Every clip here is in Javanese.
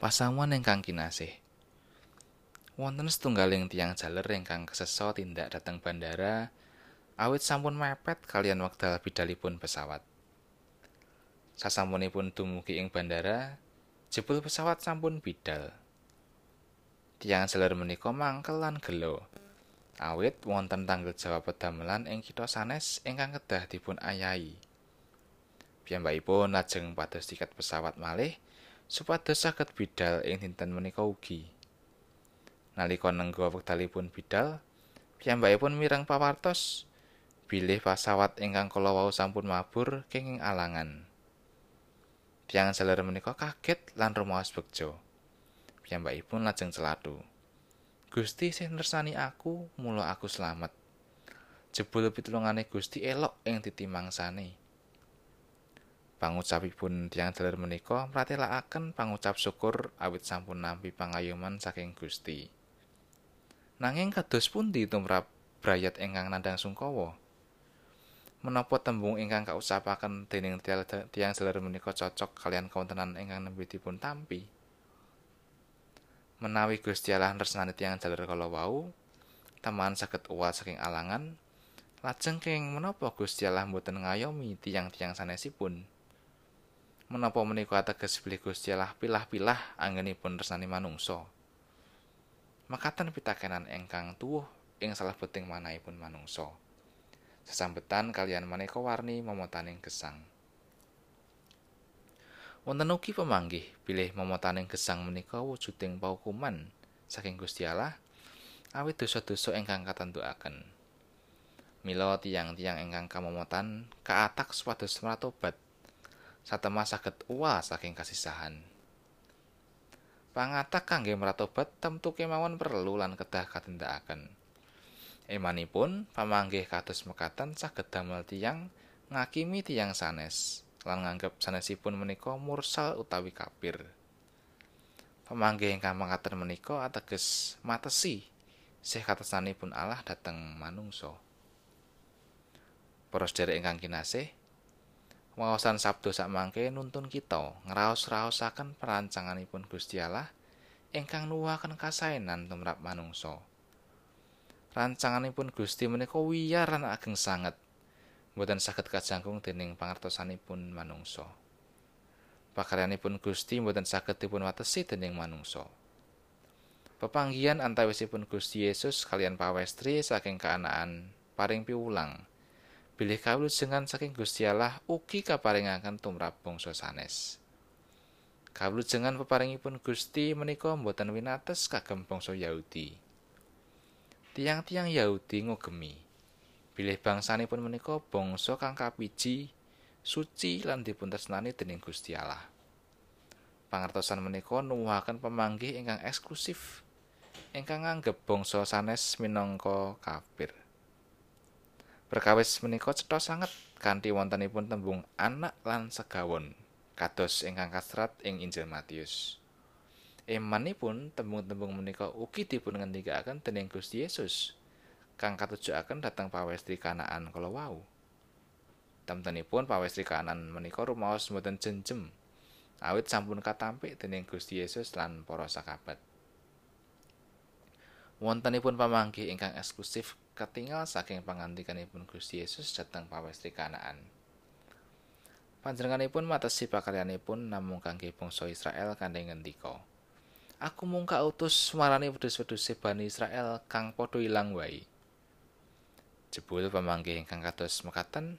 Pasamuan ingkang kinasih. Wonten setunggaling tiang jaler ingkang kesesa tindak dhateng bandara awit sampun mepet kalian wekdal bidalipun pesawat. Sasampunipun dumugi ing bandara, jebul pesawat sampun bidal. Tiang jaler menika mangkel lan gelo. Awit wonten tanggal jawab pedamelan ing kitha sanes ingkang kedah dipun ayahi. Piyambakipun lajeng pados tiket pesawat malih supados saged bidal ing dinten menika ugi. Nalika nenggo wekdalipun bidal, piyambakipun mireng pawartos bilih pesawat ingkang kala wau sampun mabur kenging alangan. Tiang jaler menika kaget lan rumaos bekjo. Piyambakipun lajeng celatu. Gusti sing nersani aku, mula aku slamet. Jebul pitulungane Gusti elok ing titimangsane. Pangucapipun tiang daler menika mratelakaken pangucap syukur awit sampun nampi pangayoman saking Gusti. Nanging kados pundi tumrap brayat ingkang nandhang sungkawa? Menapa tembung ingkang kaucapaken dening tiang daler menika cocok kalian kawontenan ingkang nembe dipun tampi? Menawi Gusti Allah nresnani tiang daler kala wau, teman saged uwal saking alangan, lajeng kenging menapa Gusti Allah mboten ngayomi tiang-tiang sanesipun? Menapa menika ateges bilih Gusti Allah pilah-pilah anggenipun resnani manungsa. Makaten pitakenan ingkang tuwuh ing salebeting manahipun manungsa. Sesambetan kalian maneka warni momotaning gesang. Wonten ugi pemanggih bilih momotaning gesang menika wujuding paukuman saking Gusti Allah awit dosa-dosa ingkang katentuaken. Mila tiang-tiang ingkang kamomotan kaatak supados mratobat satemah saged uwa saking kasisahan. Pangatak kangge meratobat temtu kemawon perlu lan kedah katindakaken. Emanipun pamanggih kados mekaten saged damel tiyang ngakimi tiyang sanes lan nganggep sanesipun menika mursal utawi kapir. Pamanggih ingkang mangkaten menika ateges matesi sih katesanipun Allah dhateng manungsa. Para sedherek ingkang kinasih, Wawasan sabdo sakmangke nuntun kita ngraos-raosaken perancanganipun Gusti Allah ingkang nuwuhaken kasaenan tumrap manungsa. Rancanganipun Gusti menika wiyar lan ageng sanget. Mboten saged kajangkung dening pangertosanipun manungsa. Pakaryanipun Gusti mboten saged dipun watesi dening manungsa. Pepanggihan antawisipun Gusti Yesus kalian pawestri saking kaanaan paring piwulang. Bilih kawulujengan saking Gusti Allah ugi kaparingaken tumrap bangsa sanes. Kawulujengan peparingipun Gusti menika boten winates kagem bangsa Yahudi. Tiang-tiang Yahudi ngugemi bilih bangsanipun menika bangsa kang kapiji, suci lan dipuntresnani dening Gusti Allah. Pangertosan menika nuwuhaken pemanggih ingkang eksklusif ingkang nganggep bangsa sanes minangka kafir. Perkawis menika cetha sanget kanthi wontenipun tembung anak lan segawon kados ingkang kasrat ing Injil Matius. Emanipun tembung-tembung menika ugi dipun ngendikaken dening Gusti Yesus kang katujuaken dhateng pawestri Kanaan kala wau. Temtenipun pawestri Kanaan menika rumaos mboten jenjem awit sampun katampik dening Gusti Yesus lan para sakabat. Wontenipun pamanggih ingkang eksklusif ketingal saking pangantikanipun Gusti Yesus dhateng pawestri Kanaan. Panjenenganipun matesi pakaryanipun namung kangge bangsa Israel kanthi ngendika. Aku mung kautus marani wedhus-wedhuse Bani Israel kang padha ilang wae. Jebul pamanggih ingkang kados mekaten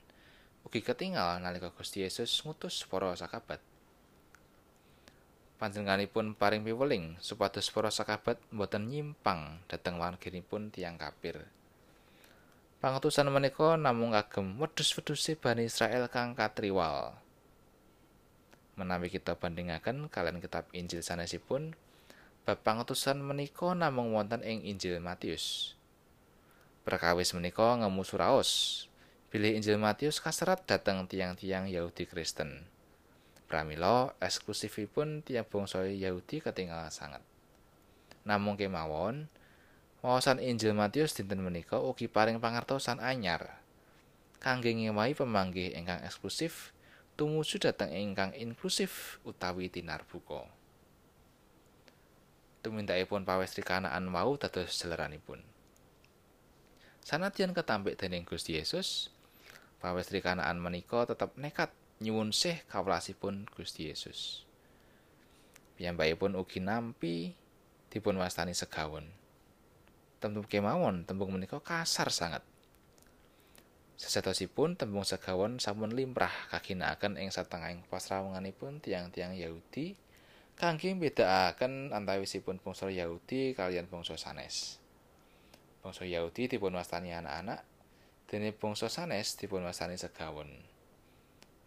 ugi ketingal nalika Gusti Yesus ngutus para sakabat. Panjenenganipun paring piweling supados para sakabat boten nyimpang dhateng warginipun tiang kapir. Pangutusan menika namung kagem wedhus-wedhuse Bani Israel kang katriwal. Menawi kita bandingaken kalian kitab Injil sanesipun, bab pangutusan menika namung wonten ing Injil Matius. Perkawis menika ngemu suraos, bilih Injil Matius kaserat dhateng tiang-tiang Yahudi Kristen. Pramila eksklusifipun tiang bangsa Yahudi ketinggal sanget. Namung kemawon, Wawasan Injil Matius dinten menika ugi paring pangertosan anyar kangge ngewahi pemanggih ingkang eksklusif tumuju dhateng ingkang inklusif utawi tinar buka. tumindakipun pawestri kanaan wau dados jeleranipun. Sanadyan ketampik dening Gusti Yesus, pawestri kanaan menika tetep nekat nyuwun sih kawelasipun Gusti Yesus. Piyambakipun ugi nampi dipun wastani segawon. Tembung kemawon tembung menika kasar sangat. Sesetosipun tembung segawon sampun limrah kaginakaken ing satengahing pasrawunganipun tiang-tiang Yahudi kangge mbedakaken antawisipun bangsa Yahudi kalian bangsa sanes. Bangsa Yahudi dipun wastani anak-anak, dene bangsa sanes dipun wastani segawon.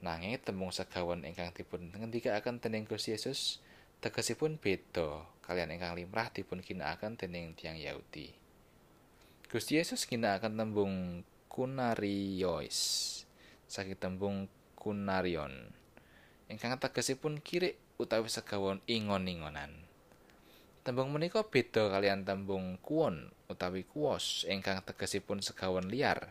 Nanging tembung segawon ingkang dipun ngendikaken dening Gusti Yesus tegesipun beda kalian ingkang limrah dipun ginakaken dening tiang Yahudi. Gusti Yesus ginakaken tembung kunarios saking tembung kunarion ingkang tegesipun kirik utawi segawon ingon-ingonan. Tembung menika beda kalian tembung kuon utawi kuos ingkang tegesipun segawon liar.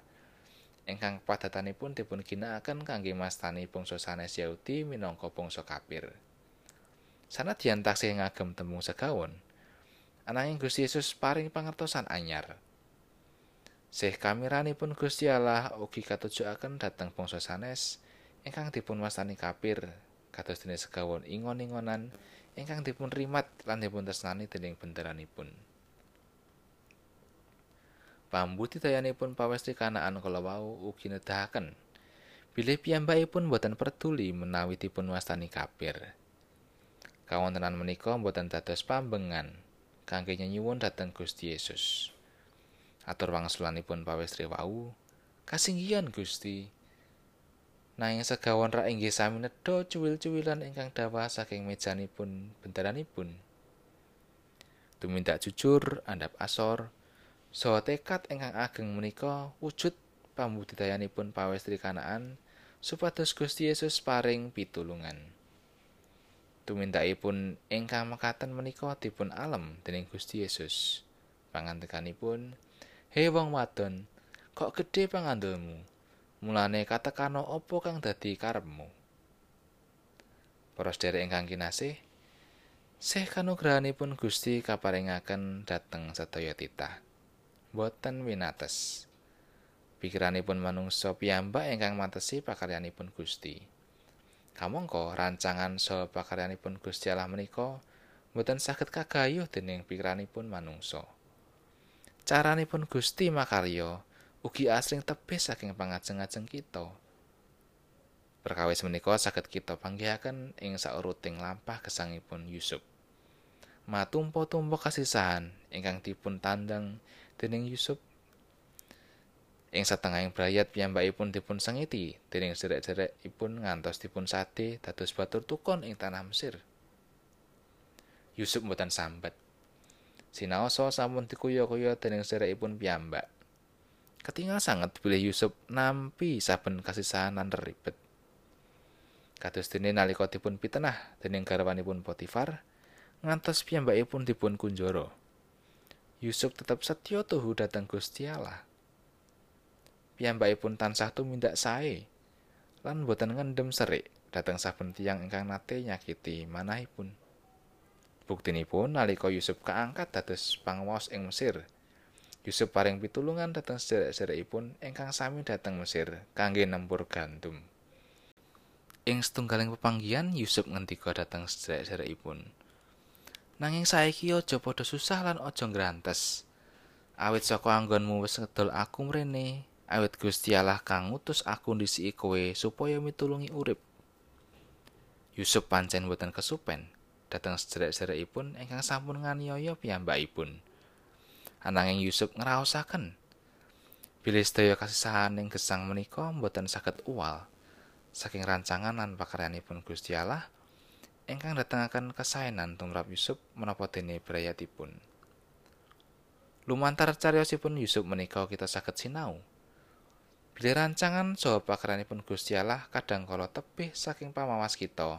Ingkang padatanipun dipun ginakaken kangge mastani bangsa sanes Yahudi minangka bangsa kafir. sanadyan taksih ngagem tembung segawon ananging Gusti Yesus paring pangertosan anyar Sih kamiranipun Gusti Allah ugi katujuaken dhateng bangsa sanes ingkang dipun wastani kapir kados dene segawon ingon-ingonan ingkang dipun rimat lan dipun tresnani dening benderanipun Pambudidayanipun pawestri kanaan kala wau ugi nedahaken bilih piyambakipun boten peduli menawi dipun wastani kapir. kawontenan menika boten dados pambengan kangge nyuwun dhateng Gusti Yesus. Atur wangsulanipun pawestri wau, kasinggihan Gusti. Nanging segawon ra inggih sami nedha cuwil-cuwilan ingkang dawa saking mejanipun bendaranipun. Tumindak jujur, andhap asor, saha tekad ingkang ageng menika wujud pambudidayanipun pawestri kanaan supados Gusti Yesus paring pitulungan. tumindakipun ingkang mekaten menika dipun alem dening Gusti Yesus. Pangandikanipun, "He wong wadon, kok gedhe pangandulmu? Mulane katekano apa kang dadi karepmu?" Para sedherek ingkang kinasih, Sih kanugrahanipun Gusti kaparingaken dhateng sedaya titah. Boten winates. Pikiranipun manungsa piyambak ingkang matesi pakaryanipun Gusti. Kamangka rancangan saha pakaryanipun Gusti Allah menika boten saged kagayuh dening pikiranipun manungsa. Caranipun Gusti makarya ugi asring tebih saking pangajeng-ajeng kita. Perkawis menika saged kita panggihaken ing sauruting lampah gesangipun Yusuf. Matumpo-tumpo kasisahan ingkang dipun tandang dening Yusuf Ing satengahing brayat piyambakipun dipun sengiti dening sedherek-sedherekipun ngantos dipun sade dados batur tukon ing tanah Mesir. Yusuf mboten sambat. Sinaosa sampun dikuya-kuya dening sedherekipun piyambak. Ketingal sanget bilih Yusuf nampi saben kasisahan lan ribet. Kados dene nalika dipun pitenah dening garwanipun Potifar, ngantos piyambakipun dipun kunjara. Yusuf tetep setya tuhu dhateng Gusti Allah. piyambakipun tansah tumindak sae lan boten ngendem serik dhateng saben tiyang ingkang nate nyakiti manahipun. Buktinipun nalika Yusuf kaangkat dados panguwas ing Mesir, Yusuf paring pitulungan dhateng sedherek-sedherekipun ingkang sami dhateng Mesir kangge nempur gandum. Ing setunggaling pepanggihan Yusuf ngendika dhateng sedherek-sedherekipun. Nanging saiki aja padha susah lan aja ngrantes. Awit saka anggonmu wis ngedol aku mrene, awit Gusti Allah kang ngutus aku ndisiki kowe supaya mitulungi urip. Yusuf pancen boten kesupen dhateng sederek-sederekipun ingkang sampun nganiaya piyambakipun. Ananging Yusuf ngraosaken bilih sedaya kasisahan ing gesang menika boten saged uwal saking rancangan lan pakaryanipun Gusti Allah ingkang datengaken kesaenan tumrap Yusuf menapa dene brayatipun. Lumantar cariyosipun Yusuf menika kita saged sinau Bilih rancangan saha pakaranipun Gusti Allah kadang kala tebih saking pamawas kita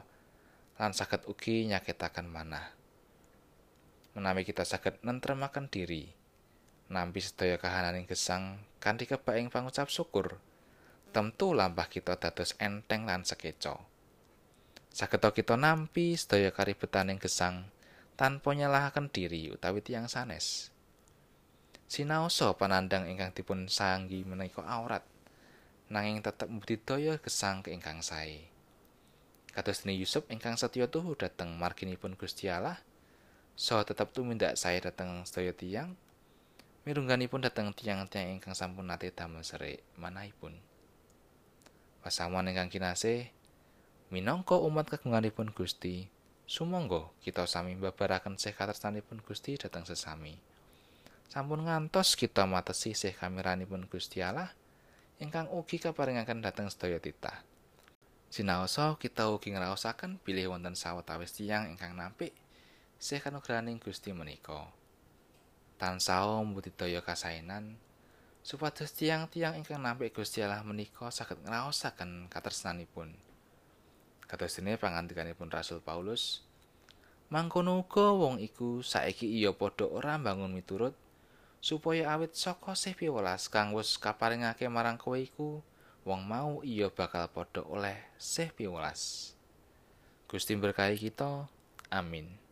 lan saged ugi nyakitaken manah. Menawi kita saged nentremaken diri, nampi sedaya kahananing gesang kanthi kebaing pangucap syukur, tentu lampah kita dados enteng lan sekeca. Saged kita nampi sedaya karibetaning gesang tanpa nyalahaken diri utawi tiang sanes. Sinaosa panandang ingkang dipun sanggi menika aurat, nanging tetep budidaya gesang ingkang sae. Kados dene Yusuf ingkang setya tuhu dhateng marginipun Gusti Allah, saha tetep tumindak sae dhateng sedaya tiyang, mirungganipun dhateng tiang-tiang ingkang sampun nate damel serik manahipun. Pasamuan ingkang kinasih, minangka umat kagunganipun Gusti, Sumangga kita sami mbabaraken sih katresnanipun Gusti dhateng sesami. Sampun ngantos kita matesi sih kameranipun Gusti Allah ingkang ugi kaparingaken dhateng sedaya titah. Sinaosa kita ugi ngraosaken bilih wonten sawetawis tiyang ingkang nampik sih kanugrahaning Gusti menika. Tansah mbudidaya kasainan supados tiang-tiang ingkang nampik Gusti Allah menika saged ngraosaken katresnanipun. Kados dene pangandikanipun Rasul Paulus, mangkono uga wong iku saiki iya padha ora mbangun miturut supaya awit saka sih piwelas kang wis kaparingake marang kowe iku wong mau iya bakal padha oleh sih piwelas. Gusti berkahi kita. Amin.